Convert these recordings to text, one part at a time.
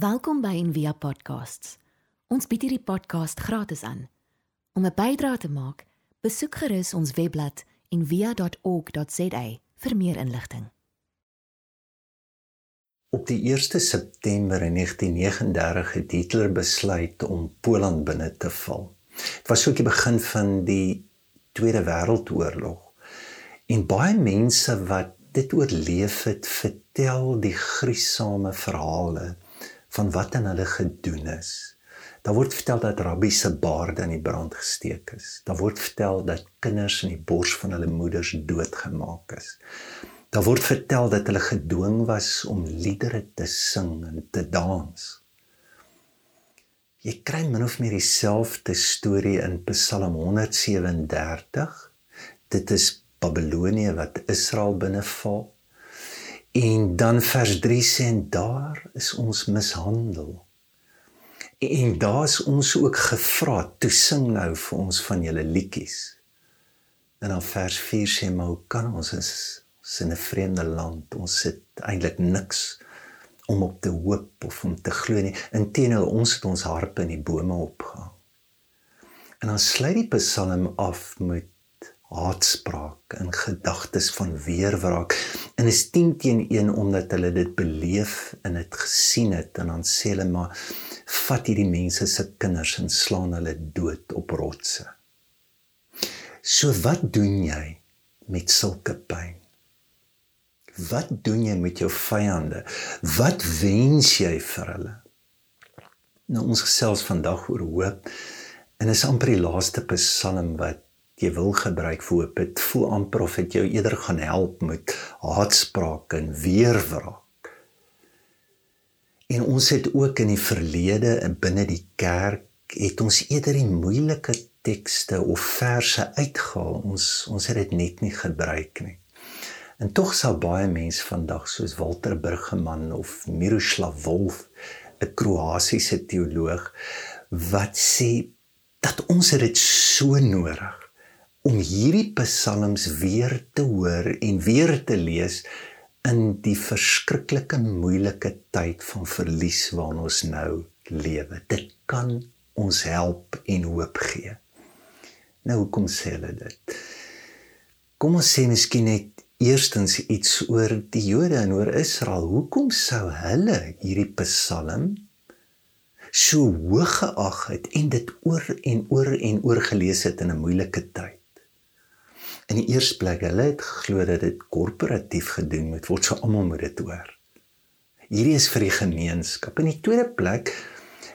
Welkom by Envia Podcasts. Ons bied hierdie podcast gratis aan. Om 'n bydrae te maak, besoek gerus ons webblad en via.org.za vir meer inligting. Op die 1 September 1939 het Hitler besluit om Poland binne te val. Dit was ook die begin van die Tweede Wêreldoorlog. En baie mense wat dit oorleef het, vertel die gruisame verhale van wat aan hulle gedoen is. Daar word vertel dat rabbi se baarde in die brand gesteek is. Daar word vertel dat kinders in die bors van hulle moeders doodgemaak is. Daar word vertel dat hulle gedwing was om liedere te sing en te dans. Jy kry min of meer dieselfde storie in Psalm 137. Dit is Babelonie wat Israel binneval. En dan vers 3 sê en daar is ons mishandel En daar's ons ook gevra, toe sing nou vir ons van julle liedjies. En dan vers 4 sê maar hoe kan ons is ons in 'n vreemde land, ons sit eintlik niks om op te hoop of om te glo nie. Inteendeel ons het ons harpe in die bome opgehang. En dan sluit die Psalm af met haatspraak en gedagtes van weerwraak en is 10 teen 1 omdat hulle dit beleef en dit gesien het en dan sê hulle maar vat hierdie mense se kinders en slaan hulle dood op rotse. So wat doen jy met sulke pyn? Wat doen jy met jou vyande? Wat wens jy vir hulle? Nou ons gesels vandag oor hoop en is amper die laaste psalm wat jy wil gebruik vir hoop. Dit voel amper of dit jou eerder gaan help met haatspraak en weerwraak. En ons het ook in die verlede en binne die kerk het ons eerder die moeilike tekste of verse uitgehaal. Ons ons het dit net nie gebruik nie. En tog sal baie mense vandag soos Walter Burgeman of Miroslav Volf, 'n Kroatiese teoloog, wat sê dat ons dit so nodig om hierdie psalms weer te hoor en weer te lees in die verskriklike moeilike tyd van verlies waarin ons nou lewe. Dit kan ons help en hoop gee. Nou hoekom sê hulle dit? Kom ons sê miskien net eerstens iets oor die Jode en oor Israel. Hoekom sou hulle hierdie psalm so hoog geag het en dit oor en oor en oor gelees het in 'n moeilike tyd? In die eerste plek, hulle het geglo dat dit korporatief gedoen moet word, so almal moet dit hoor. Hierdie is vir die gemeenskap. In die tweede plek,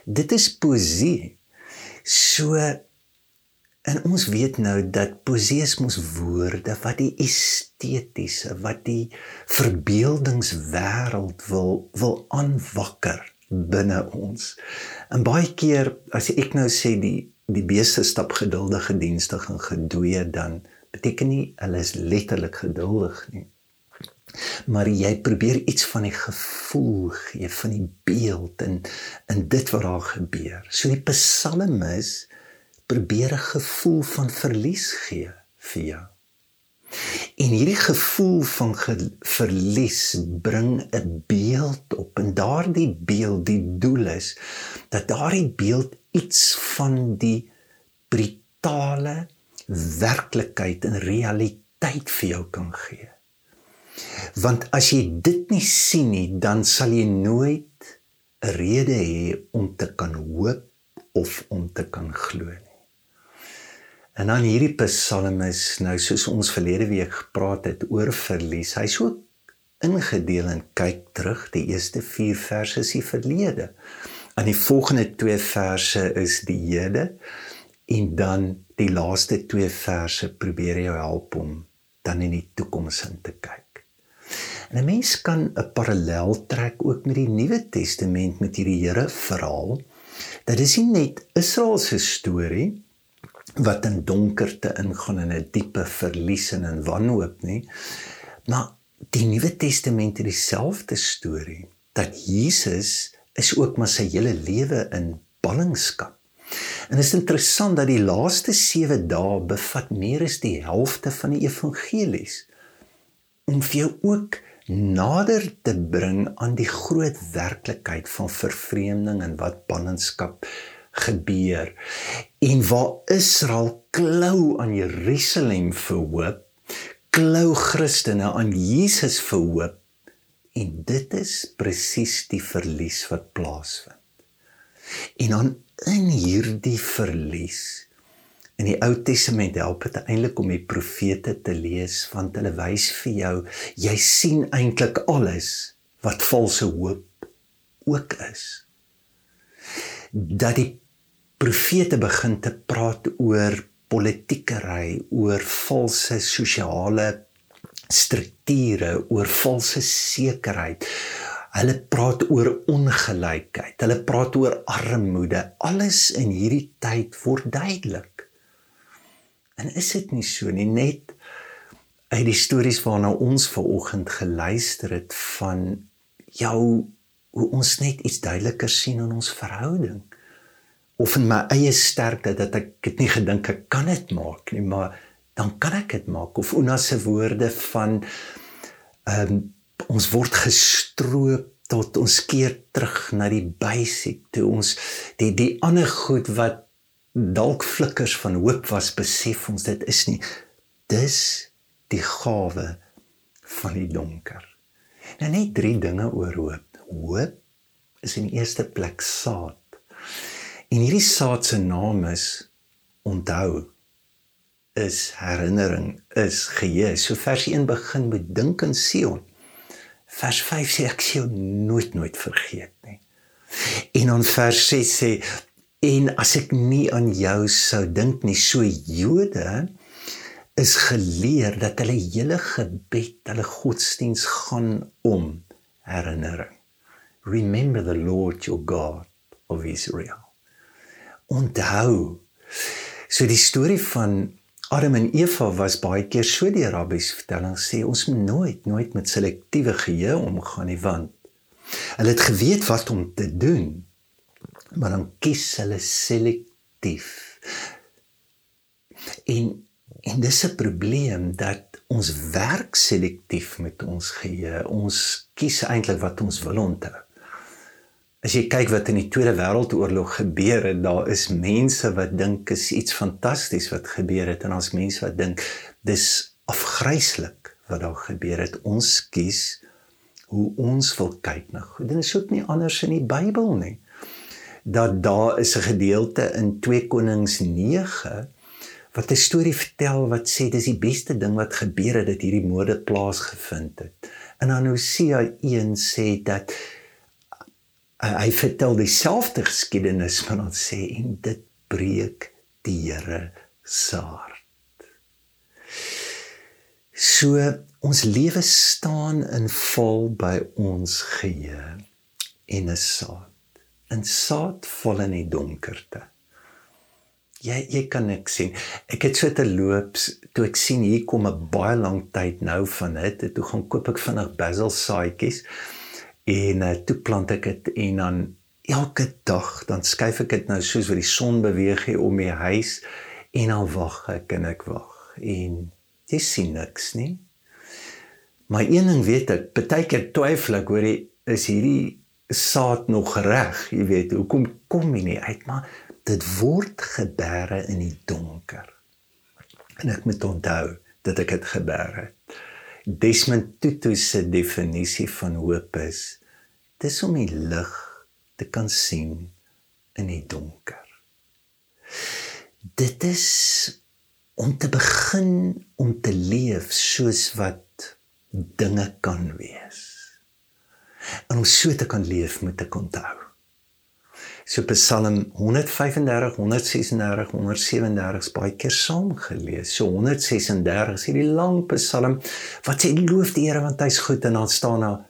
dit is poesie. So en ons weet nou dat poesie is mos woorde wat die estetiese, wat die verbeeldingswêreld wil wil aanwakker binne ons. En baie keer as ek nou sê die die beeste stap geduldige dienstig en gedoeye dan beteken nie hulle is letterlik geduldig nie. Maar jy probeer iets van die gevoel gee van die beeld en in dit wat daar gebeur. So die psalmis probeer 'n gevoel van verlies gee vir jou. En hierdie gevoel van verlies bring 'n beeld op en daardie beeld die doel is dat daardie beeld iets van die brutale werklikheid en realiteit vir jou kan gee. Want as jy dit nie sien nie, dan sal jy nooit 'n rede hê om te kan hoop of om te kan glo nie. En dan hierdie Psalm is nou soos ons verlede week gepraat het oor verlies. Hy's so ingedeel en kyk terug. Die eerste 4 verse is die verlede. En die volgende 2 verse is die hede en dan die laaste twee verse probeer jou help om dan in die toekoms in te kyk. En 'n mens kan 'n parallel trek ook met die Nuwe Testament met hierdie Here verhaal. Dat is nie net Israel se storie wat in donkerte ingaan en 'n diepe verlies en in wanhoop nie, maar die Nuwe Testament het dieselfde storie dat Jesus is ook maar sy hele lewe in ballingskap En is interessant dat die laaste 7 dae bevat meer as die helfte van die evangelies om vir jou ook nader te bring aan die groot werklikheid van vervreemding en wat ballingskap gebeur en waar Israel klou aan Jerusalem vir hoop, klou Christene aan Jesus vir hoop en dit is presies die verlies wat plaasvind. En dan in hierdie verlies in die Ou Testament help dit eintlik om die profete te lees want hulle wys vir jou jy sien eintlik alles wat valse hoop ook is. Dat die profete begin te praat oor politiekery, oor valse sosiale strukture, oor valse sekerheid. Hulle praat oor ongelykheid. Hulle praat oor armoede. Alles in hierdie tyd word duidelik. En is dit nie so nie net uit die stories waarna ons ver oggend geluister het van jou hoe ons net iets duideliker sien in ons verhouding of in my eie sterkte dat ek dit nie gedink ek kan dit maak nie maar dan kan ek dit maak of Una se woorde van ehm um, ons word gestroop tot ons keer terug na die basic toe. Ons die die ander goed wat dalk flikkers van hoop was besef ons dit is nie. Dis die gawe van die donker. Nou net drie dinge oor hoop. Hoop is in die eerste plek saad. En hierdie saad se naam is onthou is herinnering is geheue. So vers 1 begin met dink aan Sion vers 5 sê ek sê nooit nooit vergeet nie en dan vers 6 sê En as ek nie aan jou sou dink nie, so Jode is geleer dat hulle hele gebed, hulle godsdiens gaan om herinnering. Remember the Lord your God of Israel. Onthou. So die storie van Adam en Eva was baie keer so die rabbies vertelling sê ons moet nooit nooit met selektiewe geheue omgaan nie want hulle het geweet wat om te doen maar dan kies hulle selektief. En en dis 'n probleem dat ons werk selektief met ons geheue. Ons kies eintlik wat ons wil onthou. As jy kyk wat in die Tweede Wêreldoorlog gebeur het, daar is mense wat dink is iets fantasties wat gebeur het en ons mense wat dink dis afgryslik wat daar gebeur het. Ons kies hoe ons wil kyk na goed. Dit is ook nie anders in die Bybel nie dat daar is 'n gedeelte in 2 Konings 9 wat 'n storie vertel wat sê dis die beste ding wat gebeur het dat hierdie moorde plaasgevind het. En dan Hosea 1 sê dat hy vertel dieselfde geskiedenis van ons sê en dit breek die Here se hart. So ons lewe staan in vol by ons geheue en 'n saad in saad vol in die donkerte. Jy jy kan ek sien. Ek het so te loop toe ek sien hier kom 'n baie lang tyd nou van dit. Toe gaan koop ek vinnig basil saadjies en uh, toe plant ek dit en dan elke dag dan skuif ek dit nou soos wat die son beweeg hier om die huis en dan wag ek en ek wag en jy sien niks nie. Maar een ding weet ek, baie keer twyfel ek oor is hierdie saad nog reg, jy weet, hoekom kom hy nie uit maar dit word gebeere in die donker. En ek moet onthou dat ek dit gebeere het. Desmond Tutu se definisie van hoop is dis om die lig te kan sien in die donker. Dit is om te begin om te leef soos wat dinge kan wees en om so te kan leef moet ek onthou. So Psalm 135, 136, 137 is baie keer saam gelees. So 136 is hierdie lang Psalm wat sê loof die Here want hy's goed en dan staan daar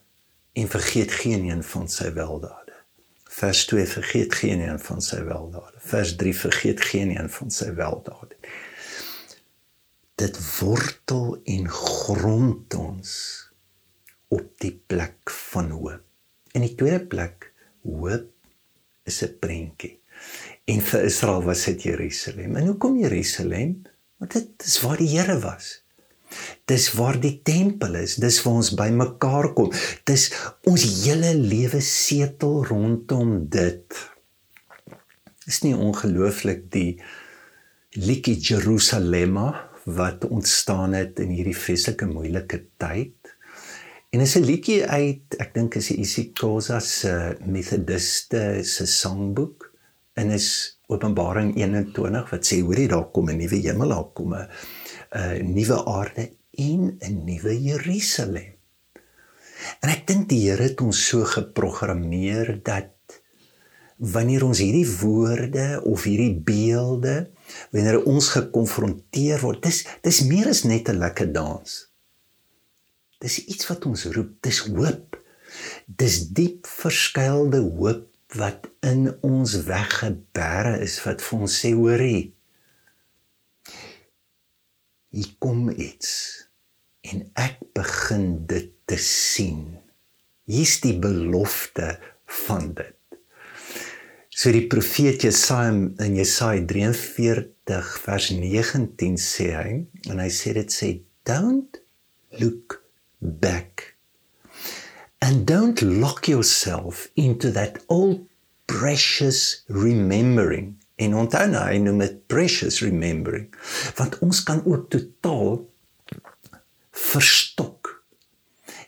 en vergeet geen een van sy weldade. Vers 2 vergeet geen een van sy weldade. Vers 3 vergeet geen een van sy weldade. Dit wortel en grond ons op die plek van hoop. In die tweede plek, hoop is 'n prentjie. En vir Israel was dit Jerusalem. En hoekom Jerusalem? Want dit is waar die Here was. Dis waar die tempel is, dis waar ons bymekaar kom. Dis ons hele lewe setel rondom dit. Is nie ongelooflik die liedjie Jerusalema wat ontstaan het in hierdie vreeslike moeilike tyd. En is 'n liedjie uit, ek dink is die isiXhosa se Methodiste se sangboek en is Openbaring 21 wat sê hoorie daar kom 'n nuwe hemel, daar kom 'n 'n nuwe aarde en 'n nuwe Jerusalem. En ek dink die Here het ons so geprogrammeer dat wanneer ons hierdie woorde of hierdie beelde wanneer ons gekonfronteer word, dis dis meer as net 'n lekker dans. Dis iets wat ons roep, dis hoop. Dis diep verskuilde hoop wat in ons weggebere is wat vir ons sê hoorie. Hier kom iets en ek begin dit te sien. Hier's die belofte van dit. So die profeet Jesaja in Jesaja 43 vers 19 sê hy en hy sê dit sê don't look back. And don't lock yourself into that old precious remembering. En onthou nou, hy noem dit precious remembering. Want ons kan ook totaal verstok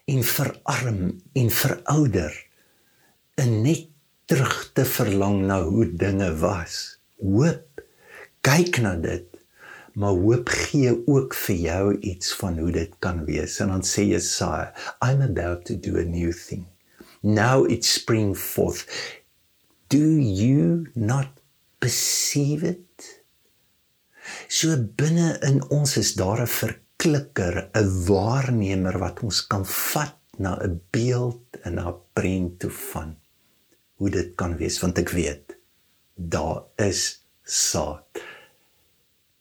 en verarm en verouder en net terug te verlang na hoe dinge was. Hoop kyk na dit maar hoop gee ook vir jou iets van hoe dit kan wees. En dan sê Jesaja I'm about to do a new thing. Now it spring forth. Do you not perceive it? So binne in ons is daar 'n verklikker 'n waarnemer wat ons kan vat na 'n beeld en na 'n prent toe van hoe dit kan wees. Want ek weet daar is saad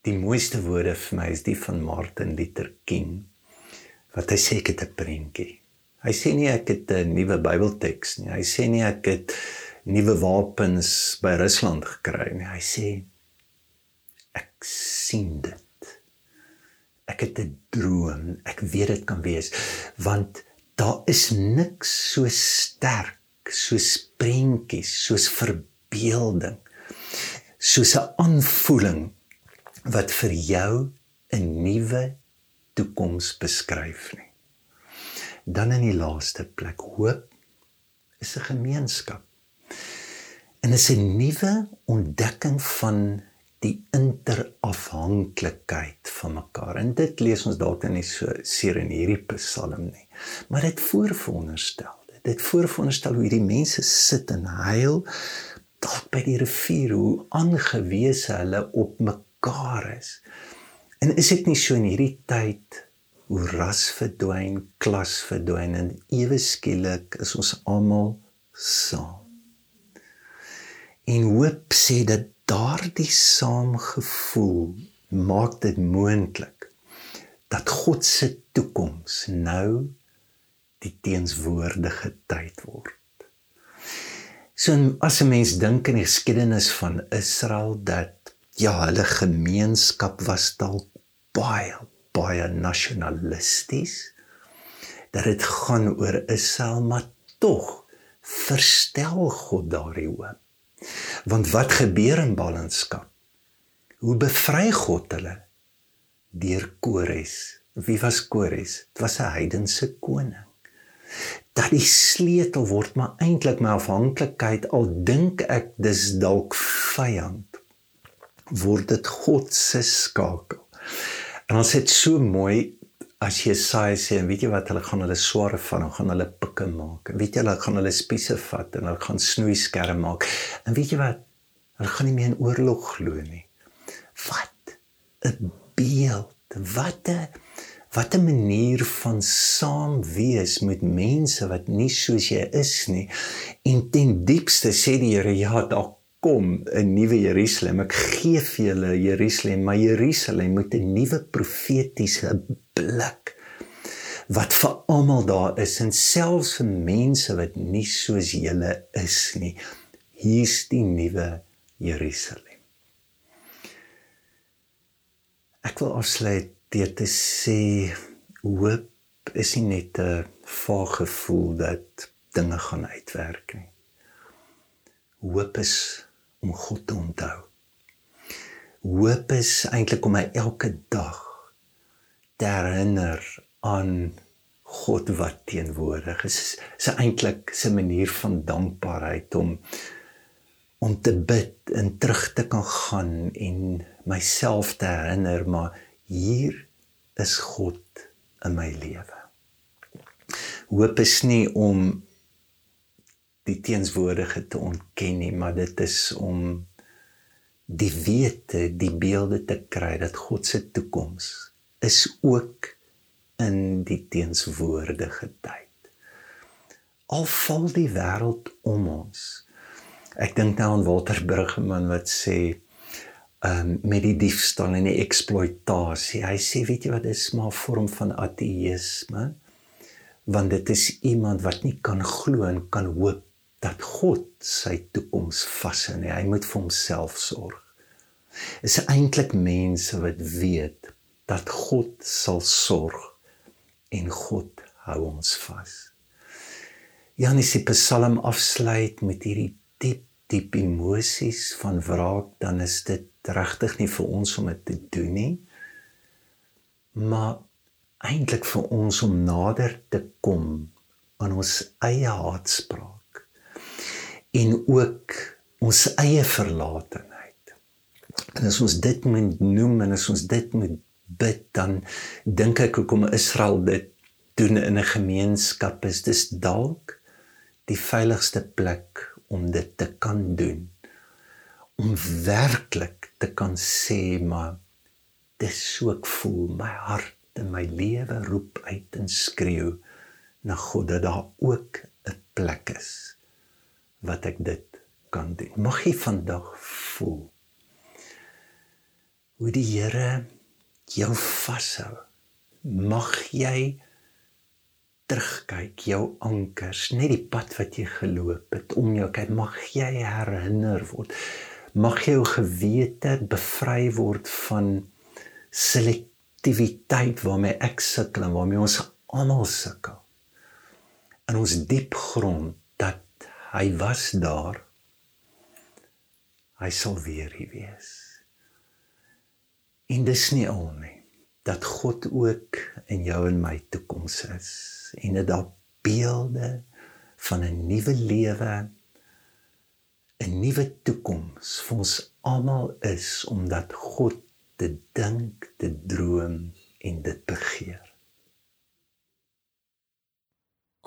die mooiste woorde vir my is die van Martin Luther King wat hy sê ek het 'n prentjie. Hy sê nie ek het 'n nuwe Bybelteks nie. Hy sê nie ek het nuwe wapens by Rusland gekry nie. Hy sê ek sien dit. Ek het 'n droom. Ek weet dit kan wees want daar is niks so sterk soos prentjies, soos verbeelding, soos 'n aanvoeling wat vir jou 'n nuwe toekoms beskryf nie. Dan in die laaste plek hoop is 'n gemeenskap. En is 'n nuwe ontdekking van die interafhanklikheid van mekaar. En dit lees ons dalk nie so seer in hierdie Psalm nie, maar dit voorveronderstel. Dit voorveronderstel hoe hierdie mense sit en huil dalk by die rivier hoe aangewese hulle op mekaar mekaar is. En is dit nie so in hierdie tyd hoe ras verdwyn, klas verdwyn en ewe skielik is ons almal saam. En hoop sê dat daardie saamgevoel maak dit moontlik dat God se toekoms nou die teenswoordige tyd word. So as 'n mens dink aan die geskiedenis van Israel dat ja, hulle gemeenskap was dalk baie baie nasionalisties. Dat dit gaan oor Israel, maar tog verstel God daardie hoop. Want wat gebeur in ballingskap? Hoe bevry God hulle deur Kores? Wie was Kores? Dit was 'n heidense koning. Dat die sleutel word maar eintlik my afhanklikheid al dink ek dis dalk vyand word dit God se skakel. En ons het so mooi as Jesaja sê en weet jy wat hulle gaan hulle sware van en gaan hulle pikke maak. En weet jy hulle gaan hulle spiese vat en hulle gaan snoei skerm maak. En weet jy wat hulle gaan nie meer in oorlog glo nie. Wat 'n beeld. Wat 'n wat 'n manier van saam wees met mense wat nie soos jy is nie. En ten diepste sê die Here ja, daar kom 'n nuwe Jerusalem. Ek gee vir julle Jerusalem, maar Jerusalem moet 'n nuwe profetiese blik wat vir almal daar is en selfs vir mense wat nie soos julle is nie. Hier's die nuwe Jerusalem. Ek wil afsluit deur te sê hoop is nie net 'n vaag gevoel dat dinge gaan uitwerk nie. Hoop is om God te onthou. Hoop is eintlik om my elke dag te herinner aan God wat teenwoordig is. Dit is eintlik 'n manier van dankbaarheid om om te bid en terug te kan gaan en myself te herinner maar hier is God in my lewe. Hoop is nie om die teenswoordige te ontken nie, maar dit is om die wete, die beelde te kry dat God se toekoms is ook in die teenswoordige tyd. Al val die wêreld om ons. Ek dink nou aan Walter Bruggeman wat sê um, met die diefstal en die eksploitasie. Hy sê weet jy wat dis maar 'n vorm van ateïsme want dit is iemand wat nie kan glo en kan hoop dat God sy toekoms vashou nie. Hy moet vir homself sorg. Is eintlik mense wat weet dat God sal sorg en God hou ons vas. Janis die Psalm afsluit met hierdie diep diep emosies van wraak, dan is dit regtig nie vir ons om dit te doen nie. Maar eintlik vir ons om nader te kom aan ons eie haatspraak en ook ons eie verlatenheid. En as ons dit moet noem en as ons dit moet bid dan dink ek hoekom Israel dit doen in 'n gemeenskap is dis dalk die veiligste plek om dit te kan doen om werklik te kan sê maar dis so ek voel my hart en my lewe roep uit en skreeu na God dat daar ook 'n plek is wat ek dit kan doen mag jy vandag voel hoe die Here jou vashou. Mag jy terugkyk jou ankers, net die pad wat jy geloop het om jou kyk, mag jy herinner word. Mag jou gewete bevry word van selektiwiteit waarmee ek sukkel en waarmee ons almal sukkel. In ons diep grond hy was daar. Hy sal weer hier wees. En dis nie al nie dat God ook in jou en my toekoms is en dit daar beelde van 'n nuwe lewe 'n nuwe toekoms vir ons almal is omdat God te dink, te droom en dit begeer.